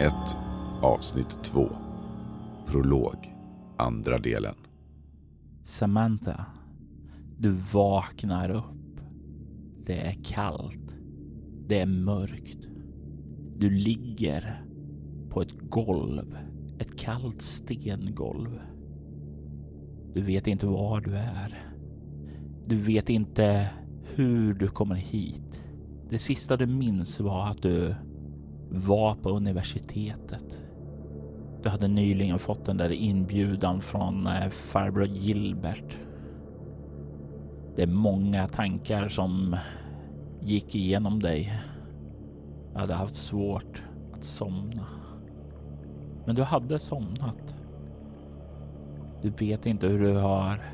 1, avsnitt 2. Prolog, andra delen. Samantha, du vaknar upp. Det är kallt. Det är mörkt. Du ligger på ett golv. Ett kallt stengolv. Du vet inte var du är. Du vet inte hur du kommer hit. Det sista du minns var att du var på universitetet. Du hade nyligen fått den där inbjudan från eh, farbror Gilbert. Det är många tankar som gick igenom dig. Jag hade haft svårt att somna. Men du hade somnat. Du vet inte hur du har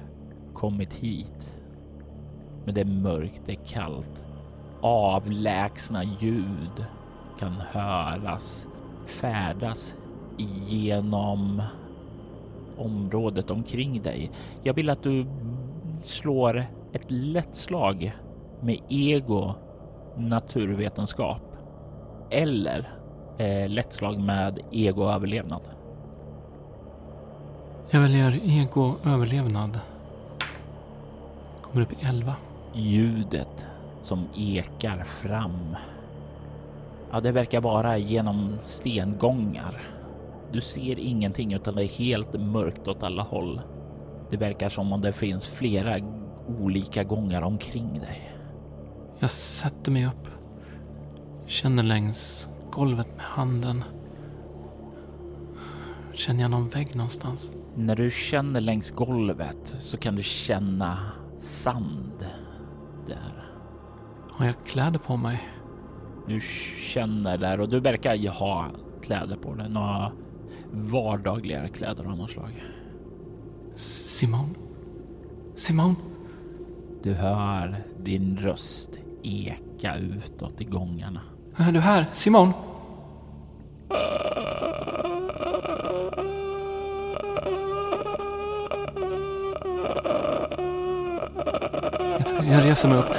kommit hit. Men det är mörkt, det är kallt. Avlägsna ljud kan höras färdas genom området omkring dig. Jag vill att du slår ett lätt slag med ego naturvetenskap eller eh, lätt slag med ego överlevnad. Jag väljer ego överlevnad. Kommer upp i 11. Ljudet som ekar fram Ja, det verkar vara genom stengångar. Du ser ingenting utan det är helt mörkt åt alla håll. Det verkar som om det finns flera olika gångar omkring dig. Jag sätter mig upp. Känner längs golvet med handen. Känner jag någon vägg någonstans? När du känner längs golvet så kan du känna sand där. Har jag kläder på mig? Du känner där och du verkar ju ha kläder på dig. Några vardagligare kläder av något slag. Simon? Simon? Du hör din röst eka utåt i gångarna. Är du här? Simon? Jag reser mig upp.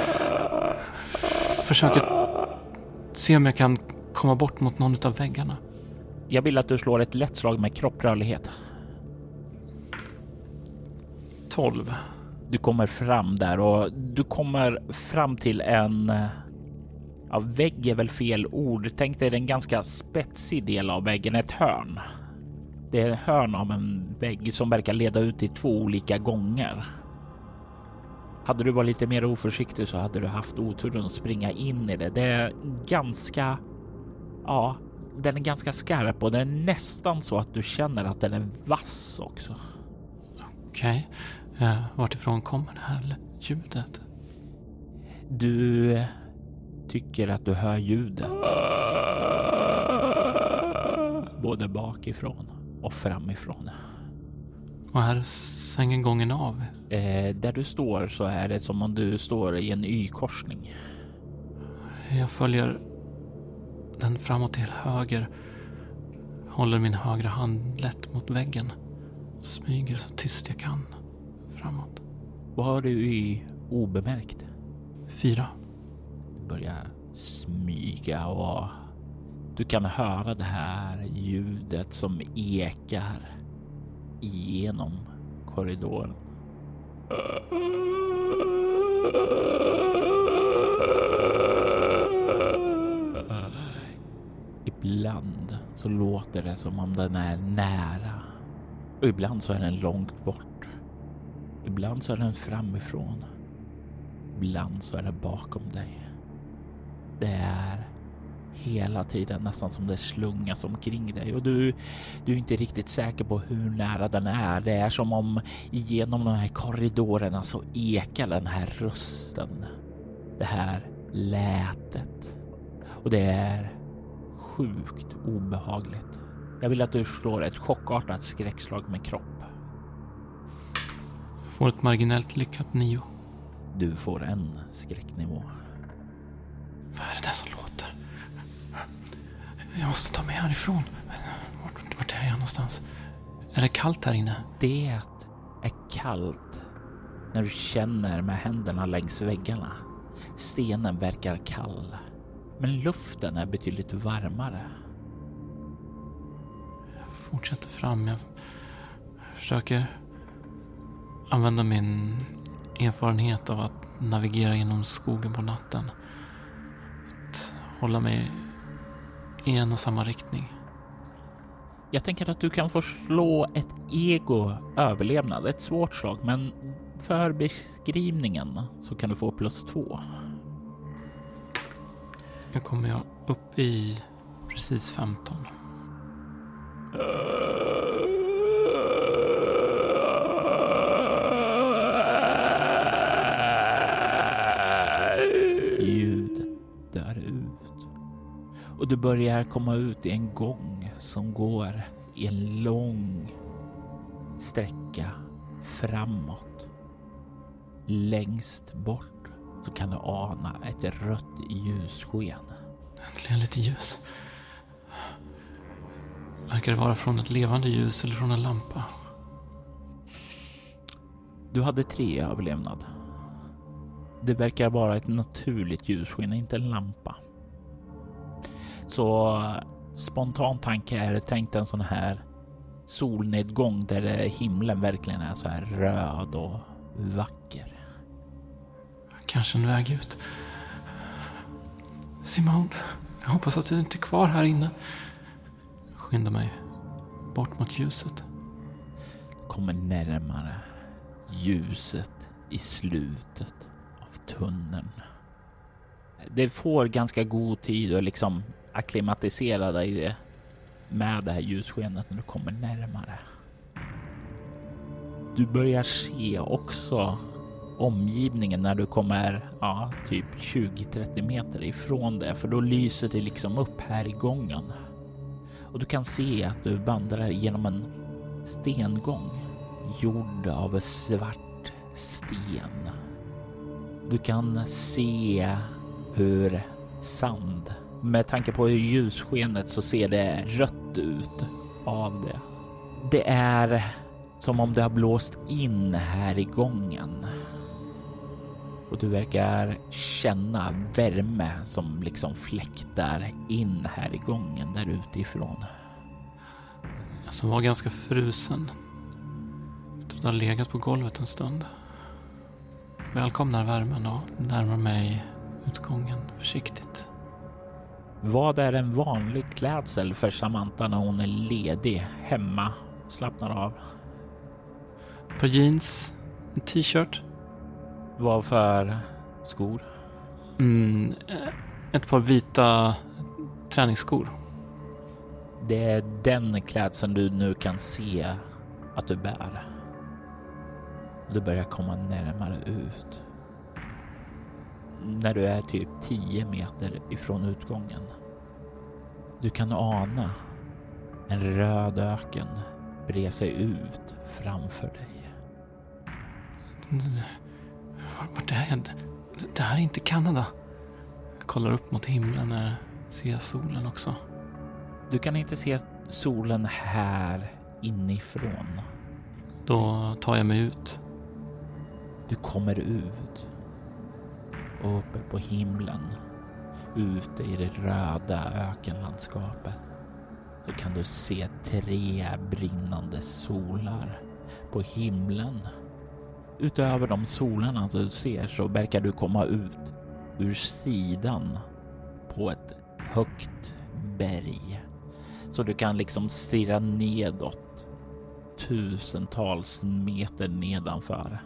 Försöker se om jag kan komma bort mot någon av väggarna. Jag vill att du slår ett lätt slag med kropprörlighet. 12. Du kommer fram där och du kommer fram till en... Ja, vägg är väl fel ord. Tänk dig en ganska spetsig del av väggen, ett hörn. Det är ett hörn av en vägg som verkar leda ut till två olika gånger. Hade du varit lite mer oförsiktig så hade du haft oturen att springa in i det. Det är ganska, ja, den är ganska skarp och det är nästan så att du känner att den är vass också. Okej, okay. uh, vartifrån kommer det här ljudet? Du tycker att du hör ljudet. Både bakifrån och framifrån. Och här är sängen gången av? Eh, där du står så är det som om du står i en Y-korsning. Jag följer den framåt till höger. Håller min högra hand lätt mot väggen. Smyger så tyst jag kan framåt. Vad har du i obemärkt? Fyra. Du börjar smyga och du kan höra det här ljudet som ekar igenom korridoren. Ibland så låter det som om den är nära och ibland så är den långt bort. Ibland så är den framifrån. Ibland så är det bakom dig. Det är hela tiden nästan som det slungas omkring dig och du, du är inte riktigt säker på hur nära den är. Det är som om genom de här korridorerna så ekar den här rösten. Det här lätet. Och det är sjukt obehagligt. Jag vill att du slår ett chockartat skräckslag med kropp. Jag får ett marginellt lyckat nio. Du får en skräcknivå. Vad är det där som? Jag måste ta mig härifrån. Vart, vart är jag någonstans? Är det kallt här inne? Det är kallt när du känner med händerna längs väggarna. Stenen verkar kall, men luften är betydligt varmare. Jag fortsätter fram. Jag försöker använda min erfarenhet av att navigera genom skogen på natten. Att hålla mig i en och samma riktning. Jag tänker att du kan få slå ett ego överlevnad. Ett svårt slag, men för beskrivningen så kan du få plus två. Nu kommer jag upp i precis 15. Ljud och du börjar komma ut i en gång som går i en lång sträcka framåt. Längst bort så kan du ana ett rött ljussken. Äntligen lite ljus. Verkar det vara från ett levande ljus eller från en lampa? Du hade tre överlevnad. Det verkar vara ett naturligt ljussken, inte en lampa. Så spontan tanke är tänkt en sån här solnedgång där himlen verkligen är så här röd och vacker. Kanske en väg ut. Simon, jag hoppas att du inte är kvar här inne. Jag skyndar mig bort mot ljuset. Kommer närmare ljuset i slutet av tunneln. Det får ganska god tid att liksom akklimatisera dig med det här ljusskenet när du kommer närmare. Du börjar se också omgivningen när du kommer ja, typ 20-30 meter ifrån det, för då lyser det liksom upp här i gången. Och du kan se att du vandrar genom en stengång gjord av svart sten. Du kan se hur sand, med tanke på ljusskenet så ser det rött ut av det. Det är som om det har blåst in här i gången. Och du verkar känna värme som liksom fläktar in här i gången där utifrån. Jag som var ganska frusen. Jag trodde jag legat på golvet en stund. Välkomnar värmen och närmar mig utgången försiktigt. Vad är en vanlig klädsel för Samantha när hon är ledig hemma, slappnar av? Par jeans, en t-shirt, Vad för skor? mm, eh, ett par vita träningsskor. Det är den klädseln du nu kan se att du bär. Du börjar komma närmare ut. När du är typ 10 meter ifrån utgången. Du kan ana en röd öken bre sig ut framför dig. Vart är jag? Det här är inte Kanada. Jag kollar upp mot himlen jag ser solen också. Du kan inte se solen här inifrån. Då tar jag mig ut. Du kommer ut. Och uppe på himlen, ute i det röda ökenlandskapet, så kan du se tre brinnande solar på himlen. Utöver de solarna du ser så verkar du komma ut ur sidan på ett högt berg. Så du kan liksom stirra nedåt tusentals meter nedanför.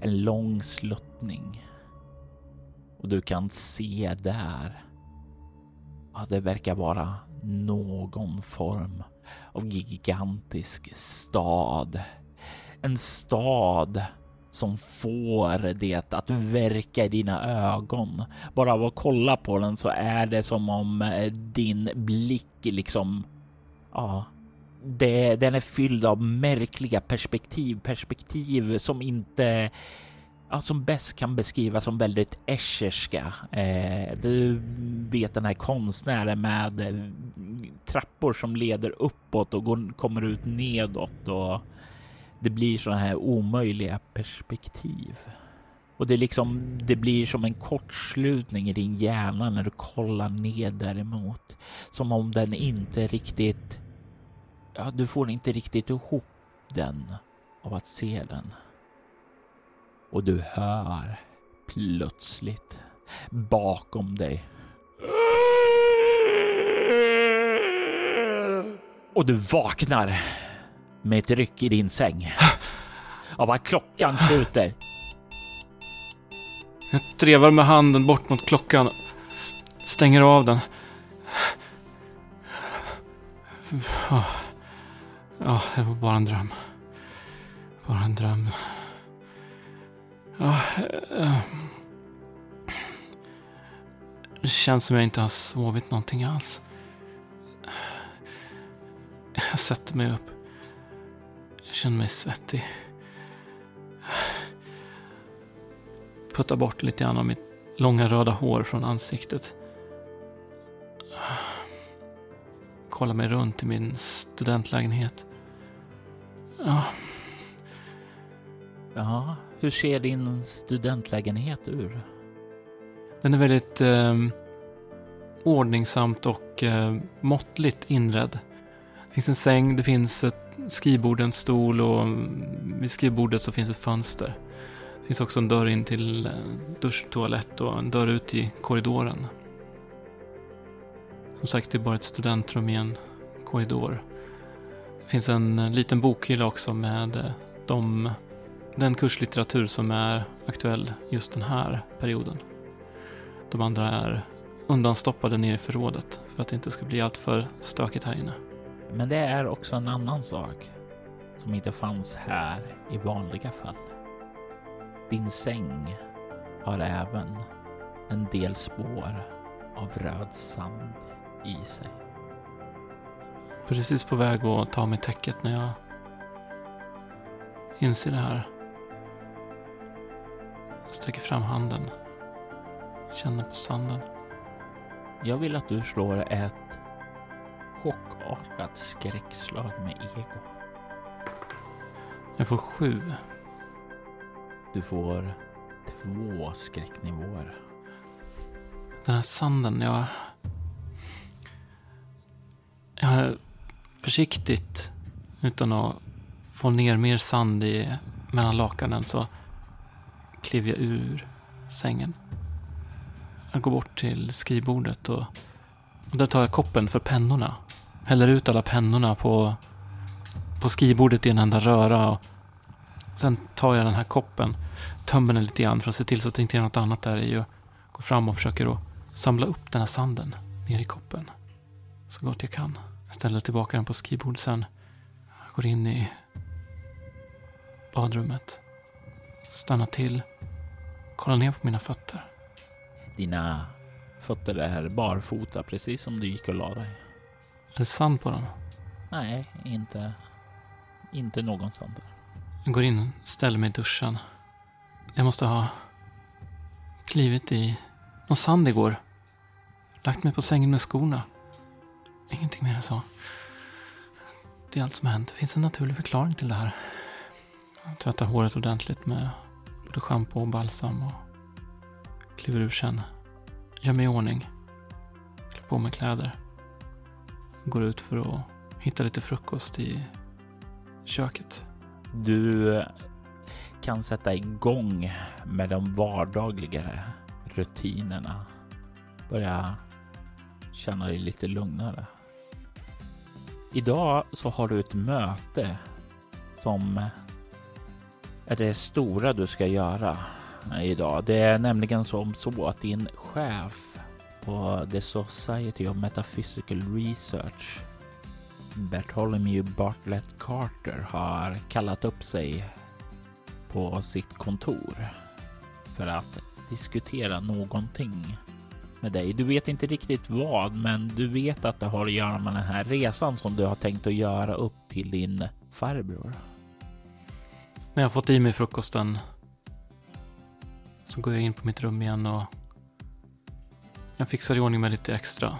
En lång sluttning. Och du kan se där. Ja, det verkar vara någon form av gigantisk stad. En stad som får det att verka i dina ögon. Bara av att kolla på den så är det som om eh, din blick liksom, ja, det, den är fylld av märkliga perspektiv, perspektiv som inte ja, som bäst kan beskrivas som väldigt escherska. Eh, du vet den här konstnären med eh, trappor som leder uppåt och går, kommer ut nedåt och det blir sådana här omöjliga perspektiv. Och det liksom, det blir som en kortslutning i din hjärna när du kollar ned däremot. Som om den inte riktigt, ja, du får inte riktigt ihop den av att se den. Och du hör plötsligt bakom dig. Och du vaknar med ett ryck i din säng. Av att klockan skjuter. Jag trevar med handen bort mot klockan. Stänger av den. Ja, det var bara en dröm. Bara en dröm. Ja, eh, det känns som jag inte har sovit någonting alls. Jag sätter mig upp. Jag känner mig svettig. Puttar bort lite grann av mitt långa röda hår från ansiktet. Kollar mig runt i min studentlägenhet. Ja. Ja, hur ser din studentlägenhet ur? Den är väldigt eh, ordningsamt och eh, måttligt inredd. Det finns en säng, det finns ett skrivbord, en stol och mm, vid skrivbordet så finns ett fönster. Det finns också en dörr in till eh, duschtoalett och en dörr ut i korridoren. Som sagt, det är bara ett studentrum i en korridor. Det finns en eh, liten bokhylla också med eh, de, den kurslitteratur som är aktuell just den här perioden. De andra är undanstoppade nere i förrådet för att det inte ska bli alltför stökigt här inne. Men det är också en annan sak som inte fanns här i vanliga fall. Din säng har även en del spår av röd sand i sig. Precis på väg att ta mig täcket när jag inser det här. Sträcker fram handen. Känner på sanden. Jag vill att du slår ett chockartat skräckslag med ego. Jag får sju. Du får två skräcknivåer. Den här sanden, jag... Jag är försiktigt, utan att få ner mer sand i, mellan lakanen, så kliver jag ur sängen. Jag går bort till skrivbordet och, och där tar jag koppen för pennorna. Häller ut alla pennorna på, på skrivbordet i en enda röra. Och sen tar jag den här koppen, tömmer den lite grann för att se till så att det inte är något annat där i och går fram och försöker att samla upp den här sanden ner i koppen. Så gott jag kan. Jag ställer tillbaka den på skrivbordet sen. Jag går in i badrummet. Stannar till. Kollar ner på mina fötter. Dina fötter är barfota precis som du gick och la dig. Är det sand på dem? Nej, inte, inte någon sand. Jag går in och ställer mig i duschen. Jag måste ha klivit i någon sand igår. Lagt mig på sängen med skorna. Ingenting mer än så. Det är allt som har hänt. Det finns en naturlig förklaring till det här. Jag tvättar håret ordentligt med både schampo och balsam och kliver ur sen. Gör mig i ordning. Klär på mig kläder. Går ut för att hitta lite frukost i köket. Du eh, kan sätta igång med de vardagligare rutinerna. Börja känna dig lite lugnare. Idag så har du ett möte som det stora du ska göra idag. Det är nämligen som så att din chef på The Society of Metaphysical Research Bartholomew Bartlett Carter har kallat upp sig på sitt kontor för att diskutera någonting med dig. Du vet inte riktigt vad, men du vet att det har att göra med den här resan som du har tänkt att göra upp till din farbror. När jag fått i mig frukosten så går jag in på mitt rum igen och jag fixar i ordning mig lite extra.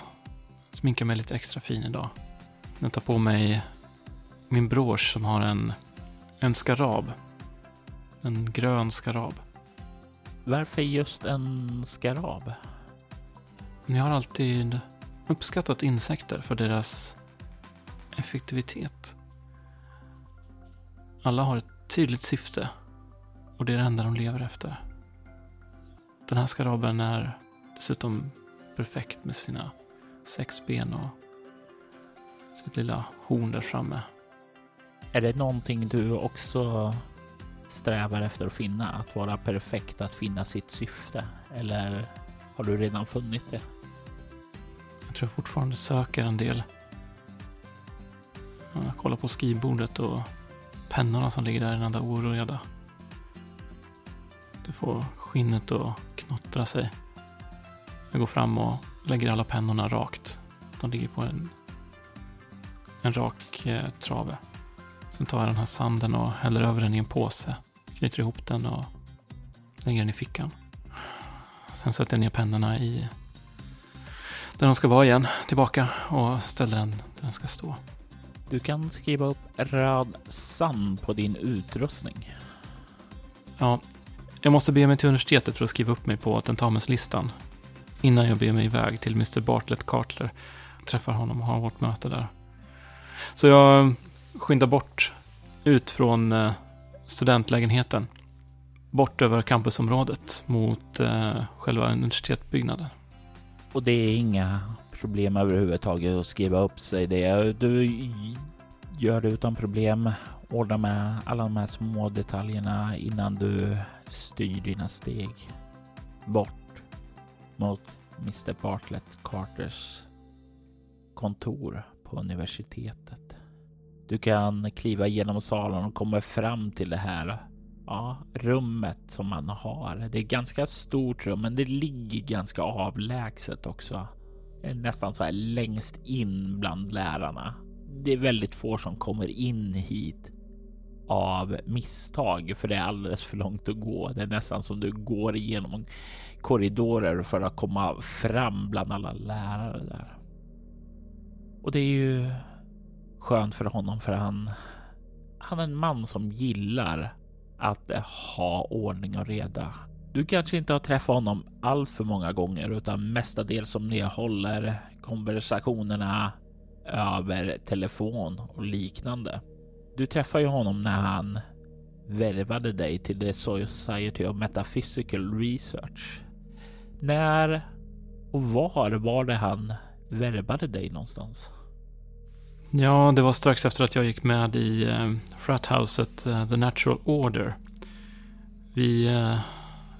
Sminkar mig lite extra fin idag. Jag tar på mig min brosch som har en, en skarab. En grön skarab. Varför just en skarab? Jag har alltid uppskattat insekter för deras effektivitet. Alla har ett tydligt syfte och det är det enda de lever efter. Den här skaraben är dessutom perfekt med sina sex ben och sitt lilla horn där framme. Är det någonting du också strävar efter att finna? Att vara perfekt, att finna sitt syfte? Eller har du redan funnit det? Jag tror jag fortfarande söker en del. Jag kollar på skrivbordet och pennorna som ligger där i den enda oreda. Det får skinnet att knottra sig. Jag går fram och lägger alla pennorna rakt. De ligger på en, en rak eh, trave. Sen tar jag den här sanden och häller över den i en påse. Knyter ihop den och lägger den i fickan. Sen sätter jag ner pennorna i där de ska vara igen, tillbaka och ställer den där den ska stå. Du kan skriva upp röd sand på din utrustning. Ja, jag måste be mig till universitetet för att skriva upp mig på tentamenslistan. Innan jag beger mig iväg till Mr Bartlett Cartler. Träffar honom och har vårt möte där. Så jag skyndar bort ut från eh, studentlägenheten. Bort över campusområdet mot eh, själva universitetsbyggnaden. Och det är inga problem överhuvudtaget att skriva upp sig det. Du gör det utan problem. Ordna med alla de här små detaljerna innan du styr dina steg bort mot Mr Bartlett Carters kontor på universitetet. Du kan kliva genom salen och komma fram till det här ja, rummet som man har. Det är ett ganska stort rum, men det ligger ganska avlägset också. Eh, nästan så här längst in bland lärarna. Det är väldigt få som kommer in hit av misstag, för det är alldeles för långt att gå. Det är nästan som du går igenom korridorer för att komma fram bland alla lärare där. Och det är ju skönt för honom för han, han är en man som gillar att ha ordning och reda. Du kanske inte har träffat honom allt för många gånger utan mestadels som ni håller konversationerna över telefon och liknande. Du träffar ju honom när han värvade dig till The Society of Metaphysical Research. När och var var det han värvade dig någonstans? Ja, det var strax efter att jag gick med i eh, Frathouset eh, The Natural Order. Vi eh,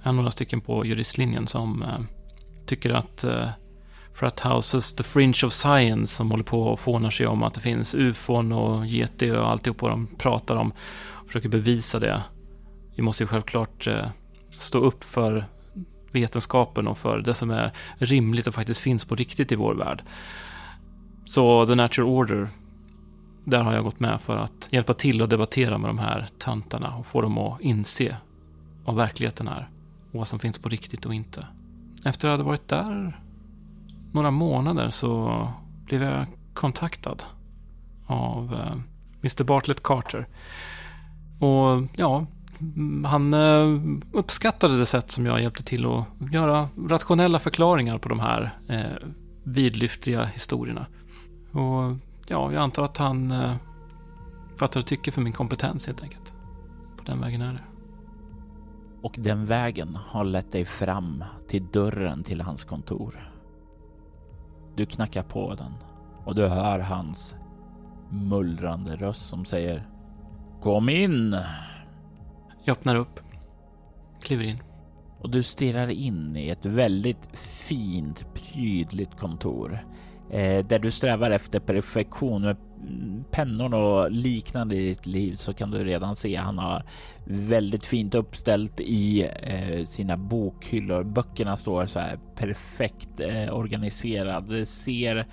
är några stycken på juristlinjen som eh, tycker att eh, Frat Frathouses The Fringe of Science som håller på och fånar sig om att det finns ufon och GT och alltihop vad de pratar om och försöker bevisa det. Vi måste ju självklart eh, stå upp för vetenskapen och för det som är rimligt och faktiskt finns på riktigt i vår värld. Så The Natural Order där har jag gått med för att hjälpa till och debattera med de här töntarna och få dem att inse vad verkligheten är vad som finns på riktigt och inte. Efter att jag hade varit där några månader så blev jag kontaktad av eh, Mr Bartlett Carter. Och ja, han eh, uppskattade det sätt som jag hjälpte till att göra rationella förklaringar på de här eh, vidlyftiga historierna. Och ja, jag antar att han eh, fattade tycke för min kompetens helt enkelt. På den vägen är det. Och den vägen har lett dig fram till dörren till hans kontor. Du knackar på den och du hör hans mullrande röst som säger Kom in! Jag öppnar upp, kliver in. Och du stirrar in i ett väldigt fint, prydligt kontor eh, där du strävar efter perfektion med pennor och liknande i ditt liv så kan du redan se han har väldigt fint uppställt i eh, sina bokhyllor. Böckerna står så här perfekt eh, organiserade. Det ser,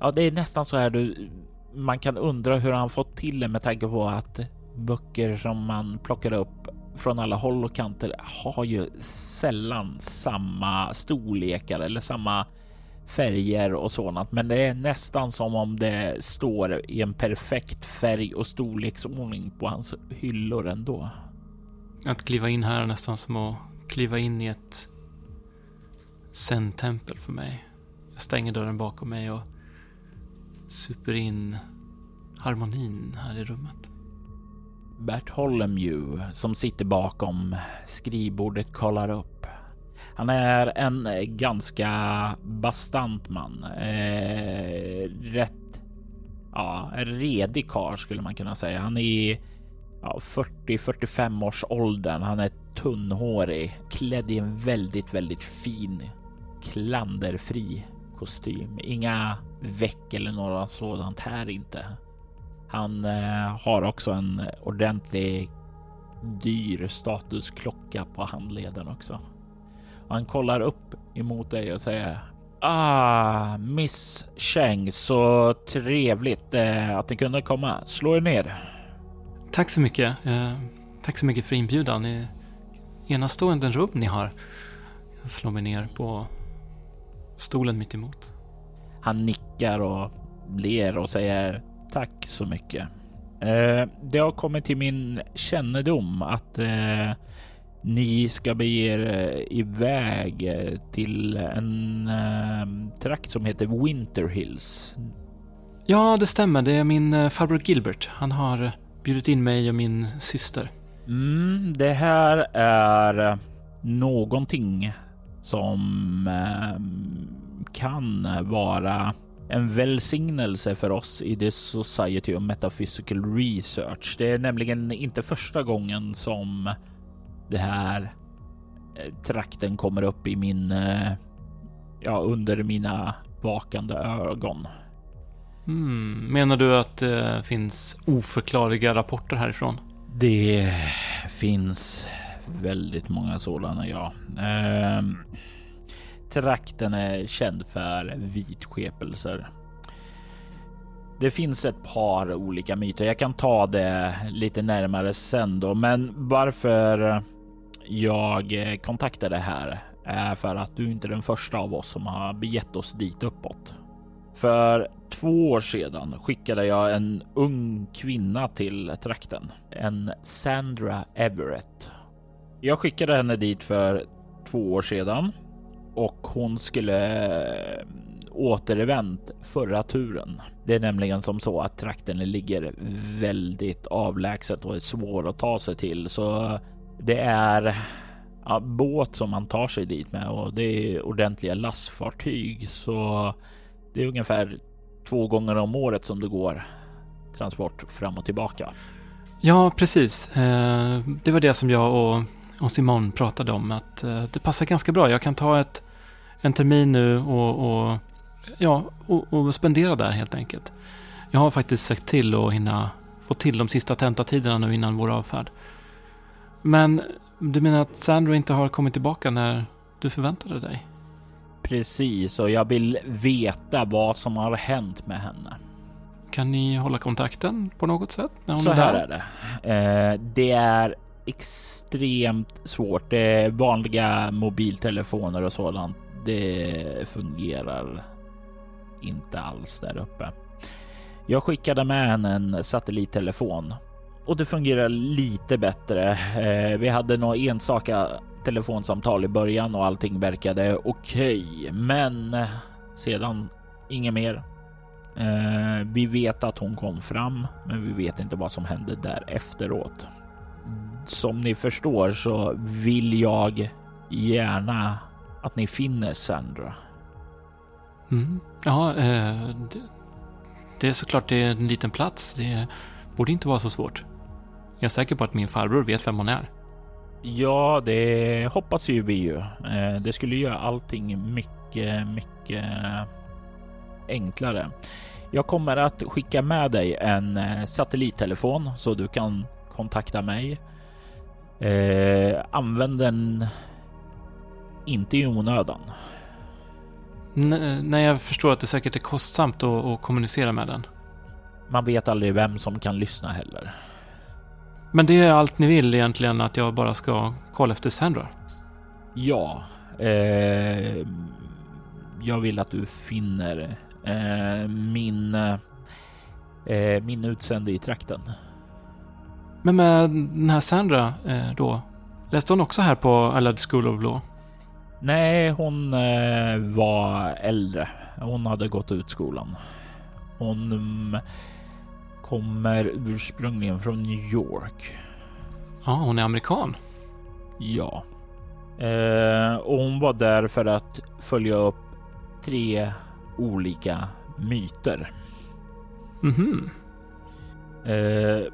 ja, det är nästan så här du. Man kan undra hur han fått till det med tanke på att böcker som man plockar upp från alla håll och kanter har ju sällan samma storlekar eller samma färger och sådant, men det är nästan som om det står i en perfekt färg och storleksordning på hans hyllor ändå. Att kliva in här är nästan som att kliva in i ett zen-tempel för mig. Jag stänger dörren bakom mig och super in harmonin här i rummet. Bert Holmju som sitter bakom skrivbordet kollar upp. Han är en eh, ganska bastant man. Eh, rätt ja, redig karl skulle man kunna säga. Han är ja, 40-45 års åldern. Han är tunnhårig, klädd i en väldigt, väldigt fin klanderfri kostym. Inga veck eller något sådant här inte. Han eh, har också en ordentlig dyr statusklocka på handleden också. Han kollar upp emot dig och säger Ah, Miss Cheng, så trevligt eh, att ni kunde komma. Slå er ner. Tack så mycket. Eh, tack så mycket för inbjudan. I enastående rum ni har. Jag slår mig ner på stolen mitt emot. Han nickar och ler och säger tack så mycket. Eh, det har kommit till min kännedom att eh, ni ska bege er eh, iväg eh, till en äh, trakt som heter Winter Hills. Ja, det stämmer. Det är min farbror Gilbert. Han har bjudit in mig och min syster. Mm, det här är någonting som äh, kan vara en välsignelse för oss i The Society of Metaphysical Research. Det är nämligen inte första gången som det här eh, trakten kommer upp i min, eh, ja, under mina vakande ögon. Mm, menar du att det finns oförklarliga rapporter härifrån? Det finns väldigt många sådana, ja. Eh, trakten är känd för vitskepelser. Det finns ett par olika myter. Jag kan ta det lite närmare sen då, men varför jag eh, kontaktade här är för att du inte är den första av oss som har begett oss dit uppåt. För två år sedan skickade jag en ung kvinna till trakten, en Sandra Everett. Jag skickade henne dit för två år sedan och hon skulle eh, återvänt förra turen. Det är nämligen som så att trakten ligger väldigt avlägset och är svår att ta sig till, så det är ja, båt som man tar sig dit med och det är ordentliga lastfartyg. Så det är ungefär två gånger om året som det går transport fram och tillbaka. Ja, precis. Eh, det var det som jag och, och Simon pratade om. Att eh, det passar ganska bra. Jag kan ta ett, en termin nu och, och ja, och, och, spendera där helt enkelt. Jag har faktiskt sett till att hinna få till de sista tentatiderna nu innan vår avfärd. Men du menar att Sandra inte har kommit tillbaka när du förväntade dig? Precis, och jag vill veta vad som har hänt med henne. Kan ni hålla kontakten på något sätt? När hon Så är här där? är det. Eh, det är extremt svårt. Det är vanliga mobiltelefoner och sådant. Det fungerar inte alls där uppe. Jag skickade med henne en satellittelefon och det fungerar lite bättre. Eh, vi hade några enstaka telefonsamtal i början och allting verkade okej, okay, men sedan inget mer. Eh, vi vet att hon kom fram, men vi vet inte vad som hände där efteråt. Som ni förstår så vill jag gärna att ni finner Sandra. Mm. Ja, eh, det, det, är såklart det är en liten plats. Det borde inte vara så svårt jag säker på att min farbror vet vem hon är. Ja, det hoppas ju vi ju. Eh, det skulle göra allting mycket, mycket enklare. Jag kommer att skicka med dig en eh, satellittelefon så du kan kontakta mig. Eh, använd den inte i onödan. Nej, jag förstår att det säkert är kostsamt att, att kommunicera med den. Man vet aldrig vem som kan lyssna heller. Men det är allt ni vill egentligen, att jag bara ska kolla efter Sandra? Ja. Eh, jag vill att du finner eh, min, eh, min utsände i trakten. Men med den här Sandra eh, då? Läste hon också här på Allied School of Law? Nej, hon eh, var äldre. Hon hade gått ut skolan. Hon kommer ursprungligen från New York. Ja, hon är amerikan. Ja. Eh, och hon var där för att följa upp tre olika myter. Mhm. Eh,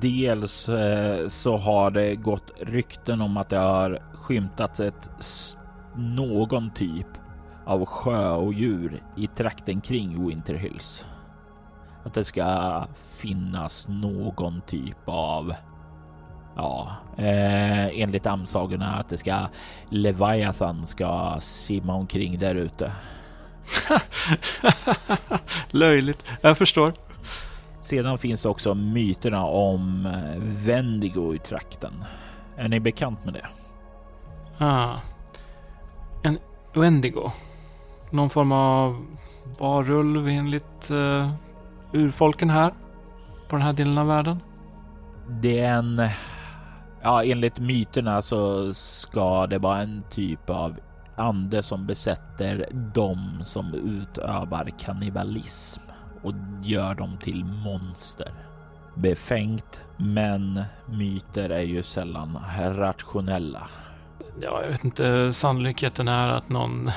dels eh, så har det gått rykten om att det har skymtats ett någon typ av sjö och djur i trakten kring Winter Hills. Att det ska finnas någon typ av Ja, eh, enligt amsagorna att det ska Leviathan ska simma omkring där ute. Löjligt. Jag förstår. Sedan finns det också myterna om Vendigo i trakten. Är ni bekant med det? Ah. En Wendigo. Någon form av varulv enligt uh, urfolken här? På den här delen av världen? Det är en... Ja, enligt myterna så ska det vara en typ av ande som besätter dem som utövar kannibalism och gör dem till monster. Befängt, men myter är ju sällan rationella. Ja, jag vet inte. Sannolikheten är att någon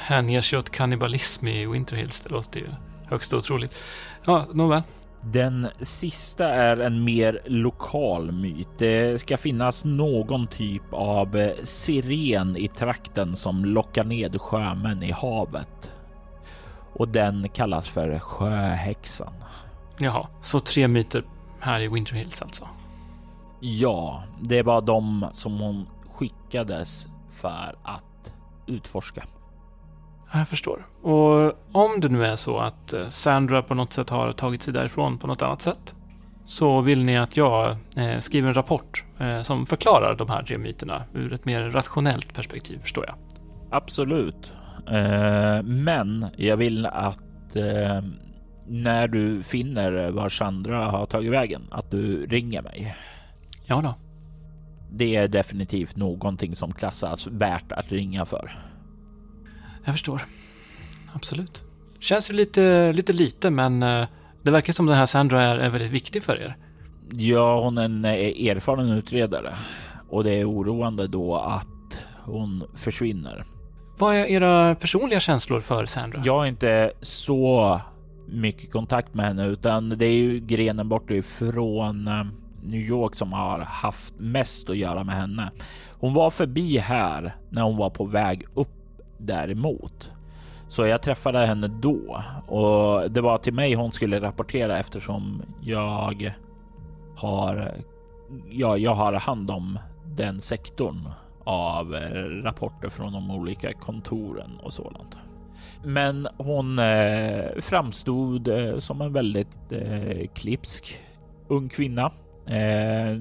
hänger sig åt kannibalism i Winterhills. Det låter ju högst otroligt. Ja, nåväl. Den sista är en mer lokal myt. Det ska finnas någon typ av siren i trakten som lockar ned sjömän i havet. Och den kallas för sjöhäxan. Jaha, så tre myter här i Winter Hills alltså? Ja, det var de som hon skickades för att utforska. Jag förstår. Och om det nu är så att eh, Sandra på något sätt har tagit sig därifrån på något annat sätt så vill ni att jag eh, skriver en rapport eh, som förklarar de här tre myterna ur ett mer rationellt perspektiv, förstår jag. Absolut. men jag vill att när du finner var Sandra har tagit vägen, att du ringer mig. Ja då. Det är definitivt någonting som klassas värt att ringa för. Jag förstår. Absolut. Känns ju lite, lite lite, men eh, det verkar som den här Sandra är, är väldigt viktig för er. Ja, hon är en eh, erfaren utredare och det är oroande då att hon försvinner. Vad är era personliga känslor för Sandra? Jag har inte så mycket kontakt med henne, utan det är ju grenen bort ifrån eh, New York som har haft mest att göra med henne. Hon var förbi här när hon var på väg upp däremot. Så jag träffade henne då och det var till mig hon skulle rapportera eftersom jag har, ja, jag har hand om den sektorn av eh, rapporter från de olika kontoren och sådant. Men hon eh, framstod eh, som en väldigt eh, klipsk ung kvinna. Eh,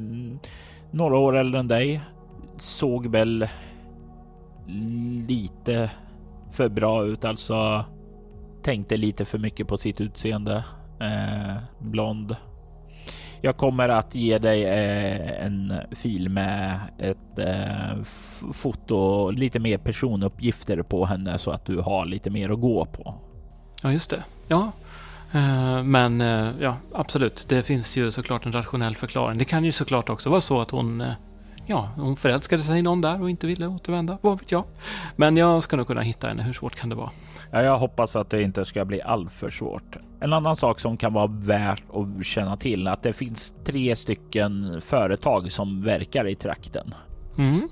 några år äldre än dig. Såg väl lite för bra ut, alltså tänkte lite för mycket på sitt utseende. Eh, blond. Jag kommer att ge dig eh, en fil med ett eh, foto och lite mer personuppgifter på henne så att du har lite mer att gå på. Ja, just det. Ja, eh, men eh, ja, absolut. Det finns ju såklart en rationell förklaring. Det kan ju såklart också vara så att hon eh, ja, hon förälskade sig i någon där och inte ville återvända. Vad vet jag? Men jag ska nog kunna hitta henne. Hur svårt kan det vara? Ja, jag hoppas att det inte ska bli alltför svårt. En annan sak som kan vara värt att känna till är att det finns tre stycken företag som verkar i trakten. Mm.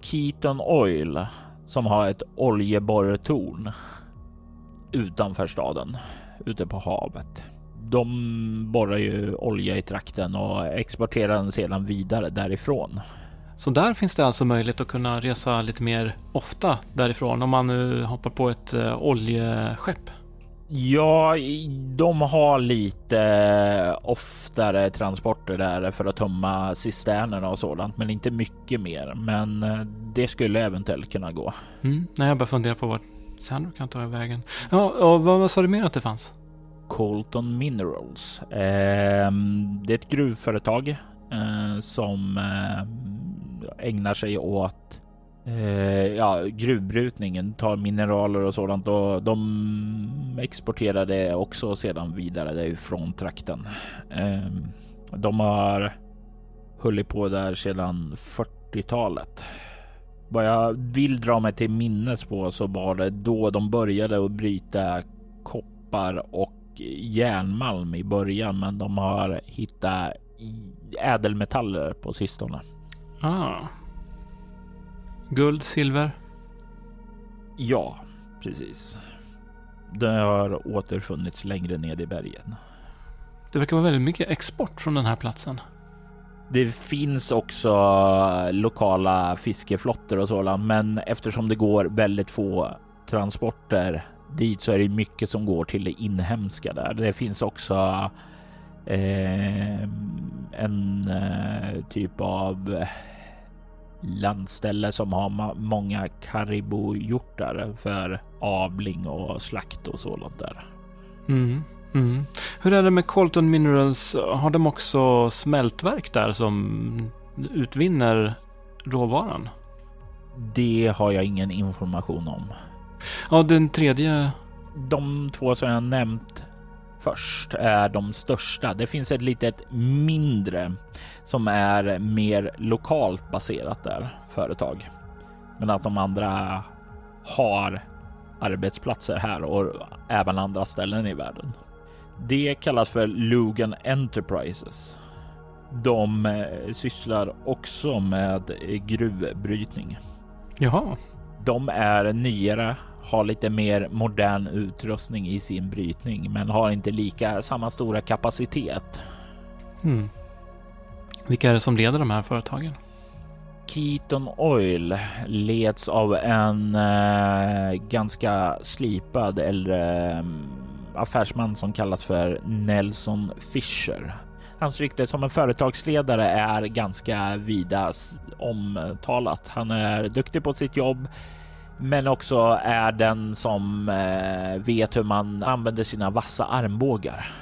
Keaton Oil som har ett oljeborrtorn utanför staden ute på havet. De borrar ju olja i trakten och exporterar den sedan vidare därifrån. Så där finns det alltså möjlighet att kunna resa lite mer ofta därifrån om man nu hoppar på ett uh, oljeskepp? Ja, de har lite oftare transporter där för att tömma cisternerna och sådant, men inte mycket mer. Men eh, det skulle eventuellt kunna gå. Mm. Nej, jag bara funderar på vart Sandro kan ta vägen. Ja, och vad, vad sa du mer att det fanns? Colton Minerals. Eh, det är ett gruvföretag eh, som eh, ägnar sig åt eh, ja, gruvbrytningen, tar mineraler och sådant och de exporterar det också sedan vidare därifrån från trakten. Eh, de har hållit på där sedan 40-talet. Vad jag vill dra mig till minnes på så var det då de började att bryta koppar och järnmalm i början, men de har hittat ädelmetaller på sistone. Ah. Guld, silver? Ja, precis. Det har återfunnits längre ned i bergen. Det verkar vara väldigt mycket export från den här platsen. Det finns också lokala fiskeflottor och sådant, men eftersom det går väldigt få transporter dit så är det mycket som går till det inhemska där. Det finns också eh, en eh, typ av landställe som har många karibojortar för avling och slakt och sådant där. Mm, mm. Hur är det med Colton Minerals? Har de också smältverk där som utvinner råvaran? Det har jag ingen information om. Ja, den tredje. De två som jag nämnt först är de största. Det finns ett litet mindre som är mer lokalt baserat där företag. Men att de andra har arbetsplatser här och även andra ställen i världen. Det kallas för Lugan Enterprises. De eh, sysslar också med gruvbrytning. Jaha. De är nyare, har lite mer modern utrustning i sin brytning, men har inte lika samma stora kapacitet. Hmm. Vilka är det som leder de här företagen? Keaton Oil leds av en eh, ganska slipad äldre eh, affärsman som kallas för Nelson Fisher. Hans rykte som en företagsledare är ganska vida omtalat. Han är duktig på sitt jobb, men också är den som eh, vet hur man använder sina vassa armbågar.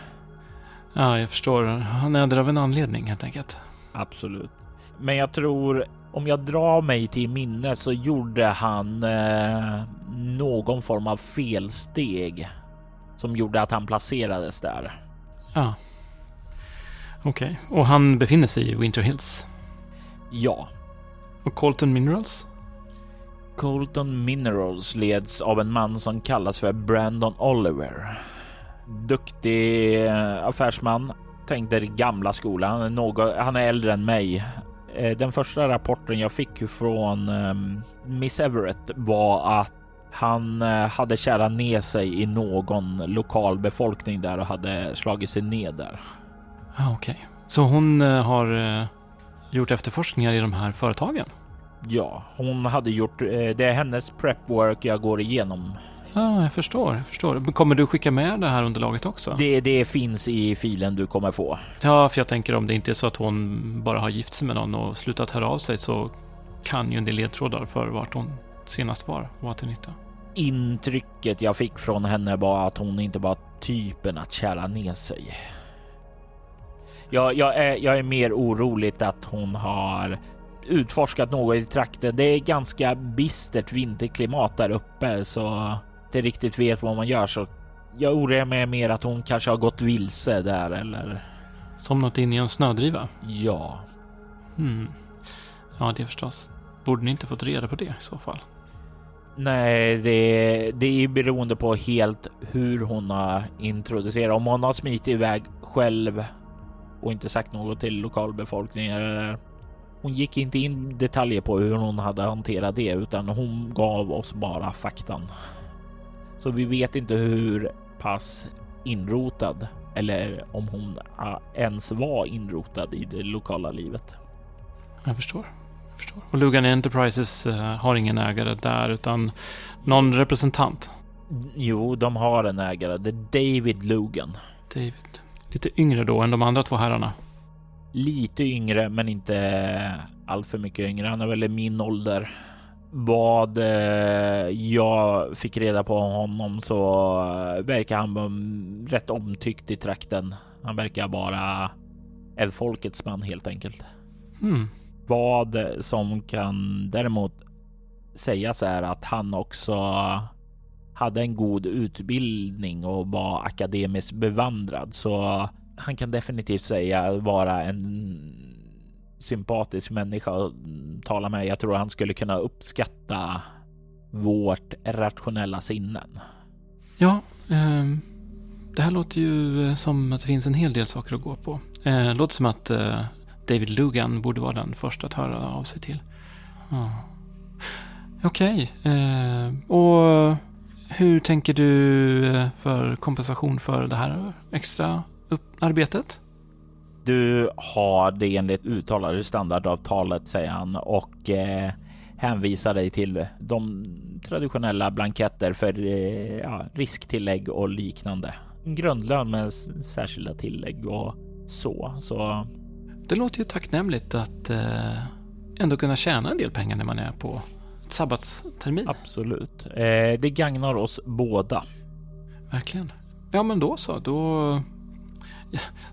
Ja, jag förstår. Han är där av en anledning helt enkelt. Absolut. Men jag tror om jag drar mig till minnet så gjorde han eh, någon form av felsteg som gjorde att han placerades där. Ja. Okej, okay. och han befinner sig i Winter Hills? Ja. Och Colton Minerals? Colton Minerals leds av en man som kallas för Brandon Oliver. Duktig eh, affärsman, tänkte gamla skolan. Något, han är äldre än mig. Eh, den första rapporten jag fick från ehm, Miss Everett var att han eh, hade kärat ner sig i någon lokal befolkning där och hade slagit sig ner där. Ah, okej, okay. så hon har gjort efterforskningar i de här företagen? Ja, hon hade gjort. det är hennes prep work jag går igenom Ja, jag förstår. Jag förstår. Kommer du skicka med det här underlaget också? Det, det finns i filen du kommer få. Ja, för jag tänker om det inte är så att hon bara har gift sig med någon och slutat höra av sig så kan ju en del ledtrådar för vart hon senast var vara till nytta. Intrycket jag fick från henne var att hon inte var typen att kära ner sig. Jag, jag, är, jag är mer orolig att hon har utforskat något i trakten. Det är ganska bistert vinterklimat där uppe så inte riktigt vet vad man gör så jag oroar mig mer att hon kanske har gått vilse där eller... Somnat in i en snödriva? Ja. Hmm. Ja, det förstås. Borde ni inte fått reda på det i så fall? Nej, det, det är beroende på helt hur hon har introducerat. Om hon har smitit iväg själv och inte sagt något till lokalbefolkningen. Hon gick inte in detaljer på hur hon hade hanterat det, utan hon gav oss bara faktan. Så vi vet inte hur pass inrotad eller om hon ens var inrotad i det lokala livet. Jag förstår. Jag förstår. Och Lugan Enterprises uh, har ingen ägare där utan någon representant. Jo, de har en ägare. Det är David Lugan. David. Lite yngre då än de andra två herrarna. Lite yngre, men inte alltför mycket yngre. Han är väl i min ålder. Vad eh, jag fick reda på honom så eh, verkar han rätt omtyckt i trakten. Han verkar vara en folkets man helt enkelt. Mm. Vad som kan däremot sägas är att han också hade en god utbildning och var akademiskt bevandrad, så han kan definitivt säga vara en sympatisk människa att tala med. Jag tror han skulle kunna uppskatta vårt rationella sinnen. Ja, eh, det här låter ju eh, som att det finns en hel del saker att gå på. Eh, låter som att eh, David Lugan borde vara den första att höra av sig till. Ah. Okej, okay. eh, och hur tänker du eh, för kompensation för det här extra arbetet? Du har det enligt uttalade standardavtalet, säger han och eh, hänvisar dig till de traditionella blanketter för eh, ja, risktillägg och liknande. Grundlön med särskilda tillägg och så. så. Det låter ju tacknämligt att eh, ändå kunna tjäna en del pengar när man är på sabbatstermin. Absolut. Eh, det gagnar oss båda. Verkligen. Ja, men då så. Då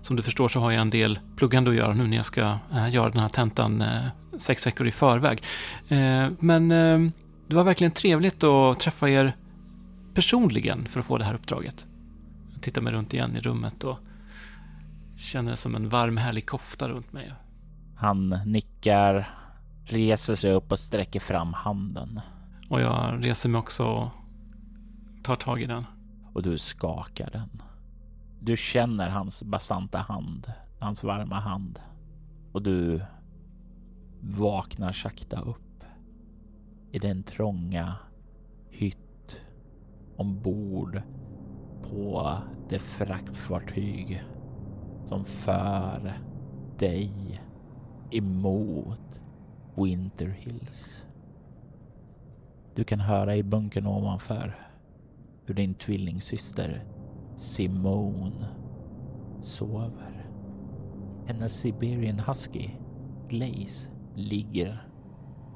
som du förstår så har jag en del pluggande att göra nu när jag ska äh, göra den här tentan äh, sex veckor i förväg. Äh, men det var verkligen trevligt att träffa er personligen för att få det här uppdraget. Jag tittar mig runt igen i rummet och känner det som en varm härlig kofta runt mig. Han nickar, reser sig upp och sträcker fram handen. Och jag reser mig också och tar tag i den. Och du skakar den. Du känner hans basanta hand, hans varma hand och du vaknar sakta upp i den trånga hytt ombord på det fraktfartyg som för dig emot Winter Hills. Du kan höra i bunkern ovanför hur din tvillingsyster Simone sover. Hennes Siberian Husky, Glaze, ligger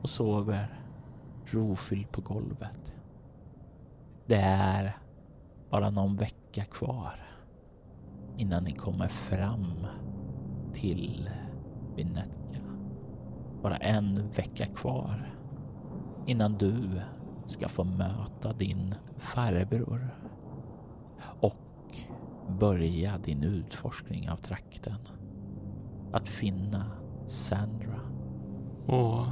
och sover rofylld på golvet. Det är bara någon vecka kvar innan ni kommer fram till Vinetka. Bara en vecka kvar innan du ska få möta din farbror börja din utforskning av trakten. Att finna Sandra. Och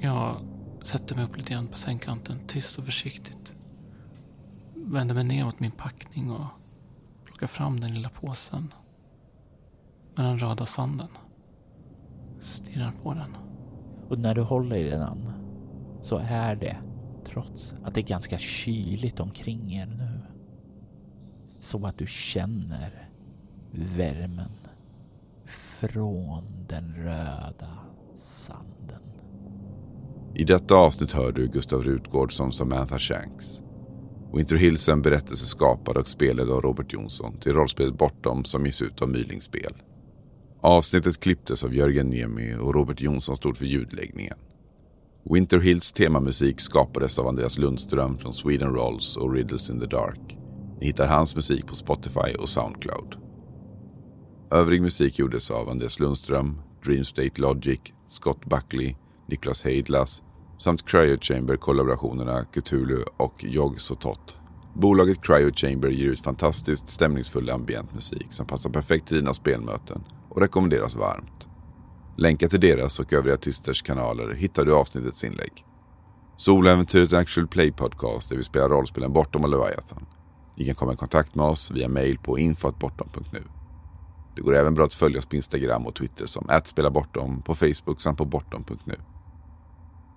jag sätter mig upp lite grann på sängkanten, tyst och försiktigt. Vänder mig ner mot min packning och plockar fram den lilla påsen med den röda sanden. Stirrar på den. Och när du håller i den så är det, trots att det är ganska kyligt omkring er nu, så att du känner värmen från den röda sanden. I detta avsnitt hör du Gustav Rutgård som Samantha Shanks. Winter Hills är en berättelse skapad och spelad av Robert Jonsson till rollspelet Bortom som ges ut av Myling Spel. Avsnittet klipptes av Jörgen Niemi och Robert Jonsson stod för ljudläggningen. Winter Hills temamusik skapades av Andreas Lundström från Sweden Rolls och Riddles in the Dark. Ni hittar hans musik på Spotify och Soundcloud. Övrig musik gjordes av Andreas Lundström, Dream State Logic, Scott Buckley, Niklas Heidlas samt Cryo Chamber-kollaborationerna Cthulhu och Jog Sotot. Bolaget Cryo Chamber ger ut fantastiskt stämningsfull ambient musik som passar perfekt till dina spelmöten och rekommenderas varmt. Länkar till deras och övriga artisters kanaler hittar du i avsnittets inlägg. Soläventyret är en actual play podcast där vi spelar rollspelen Bortom och Leviathan. Ni kan komma i kontakt med oss via mail på infoatbortom.nu. Det går även bra att följa oss på Instagram och Twitter som @spelabortom, på Facebook samt på bortom.nu.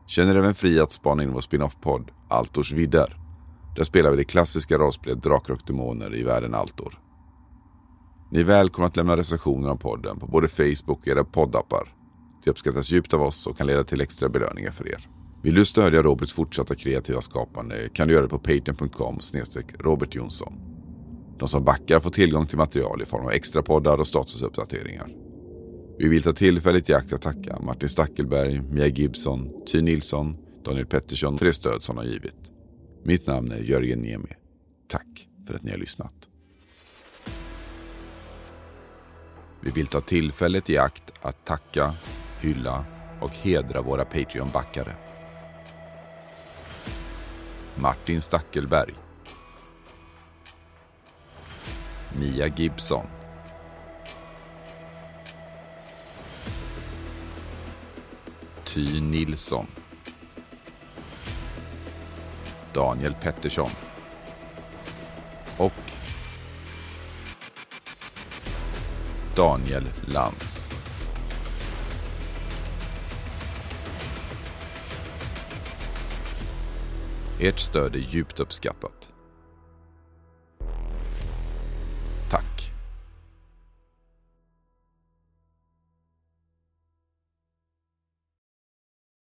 Känner även fri att spana in vår spin-off-podd Altors vidder. Där spelar vi det klassiska rollspelet Drakar och Demoner i världen Altor. Ni är välkomna att lämna recensioner om podden på både Facebook och era poddappar. Det uppskattas djupt av oss och kan leda till extra belöningar för er. Vill du stödja Roberts fortsatta kreativa skapande kan du göra det på patreon.com Robert Jonsson. De som backar får tillgång till material i form av extra poddar och statusuppdateringar. Vi vill ta tillfället i akt att tacka Martin Stackelberg, Mia Gibson, Ty Nilsson, Daniel Pettersson för det stöd som de har givit. Mitt namn är Jörgen Niemi. Tack för att ni har lyssnat. Vi vill ta tillfället i akt att tacka, hylla och hedra våra Patreon-backare. Martin Stackelberg. Mia Gibson. Ty Nilsson. Daniel Pettersson. Och Daniel Lantz. Ert stöd är djupt uppskattat.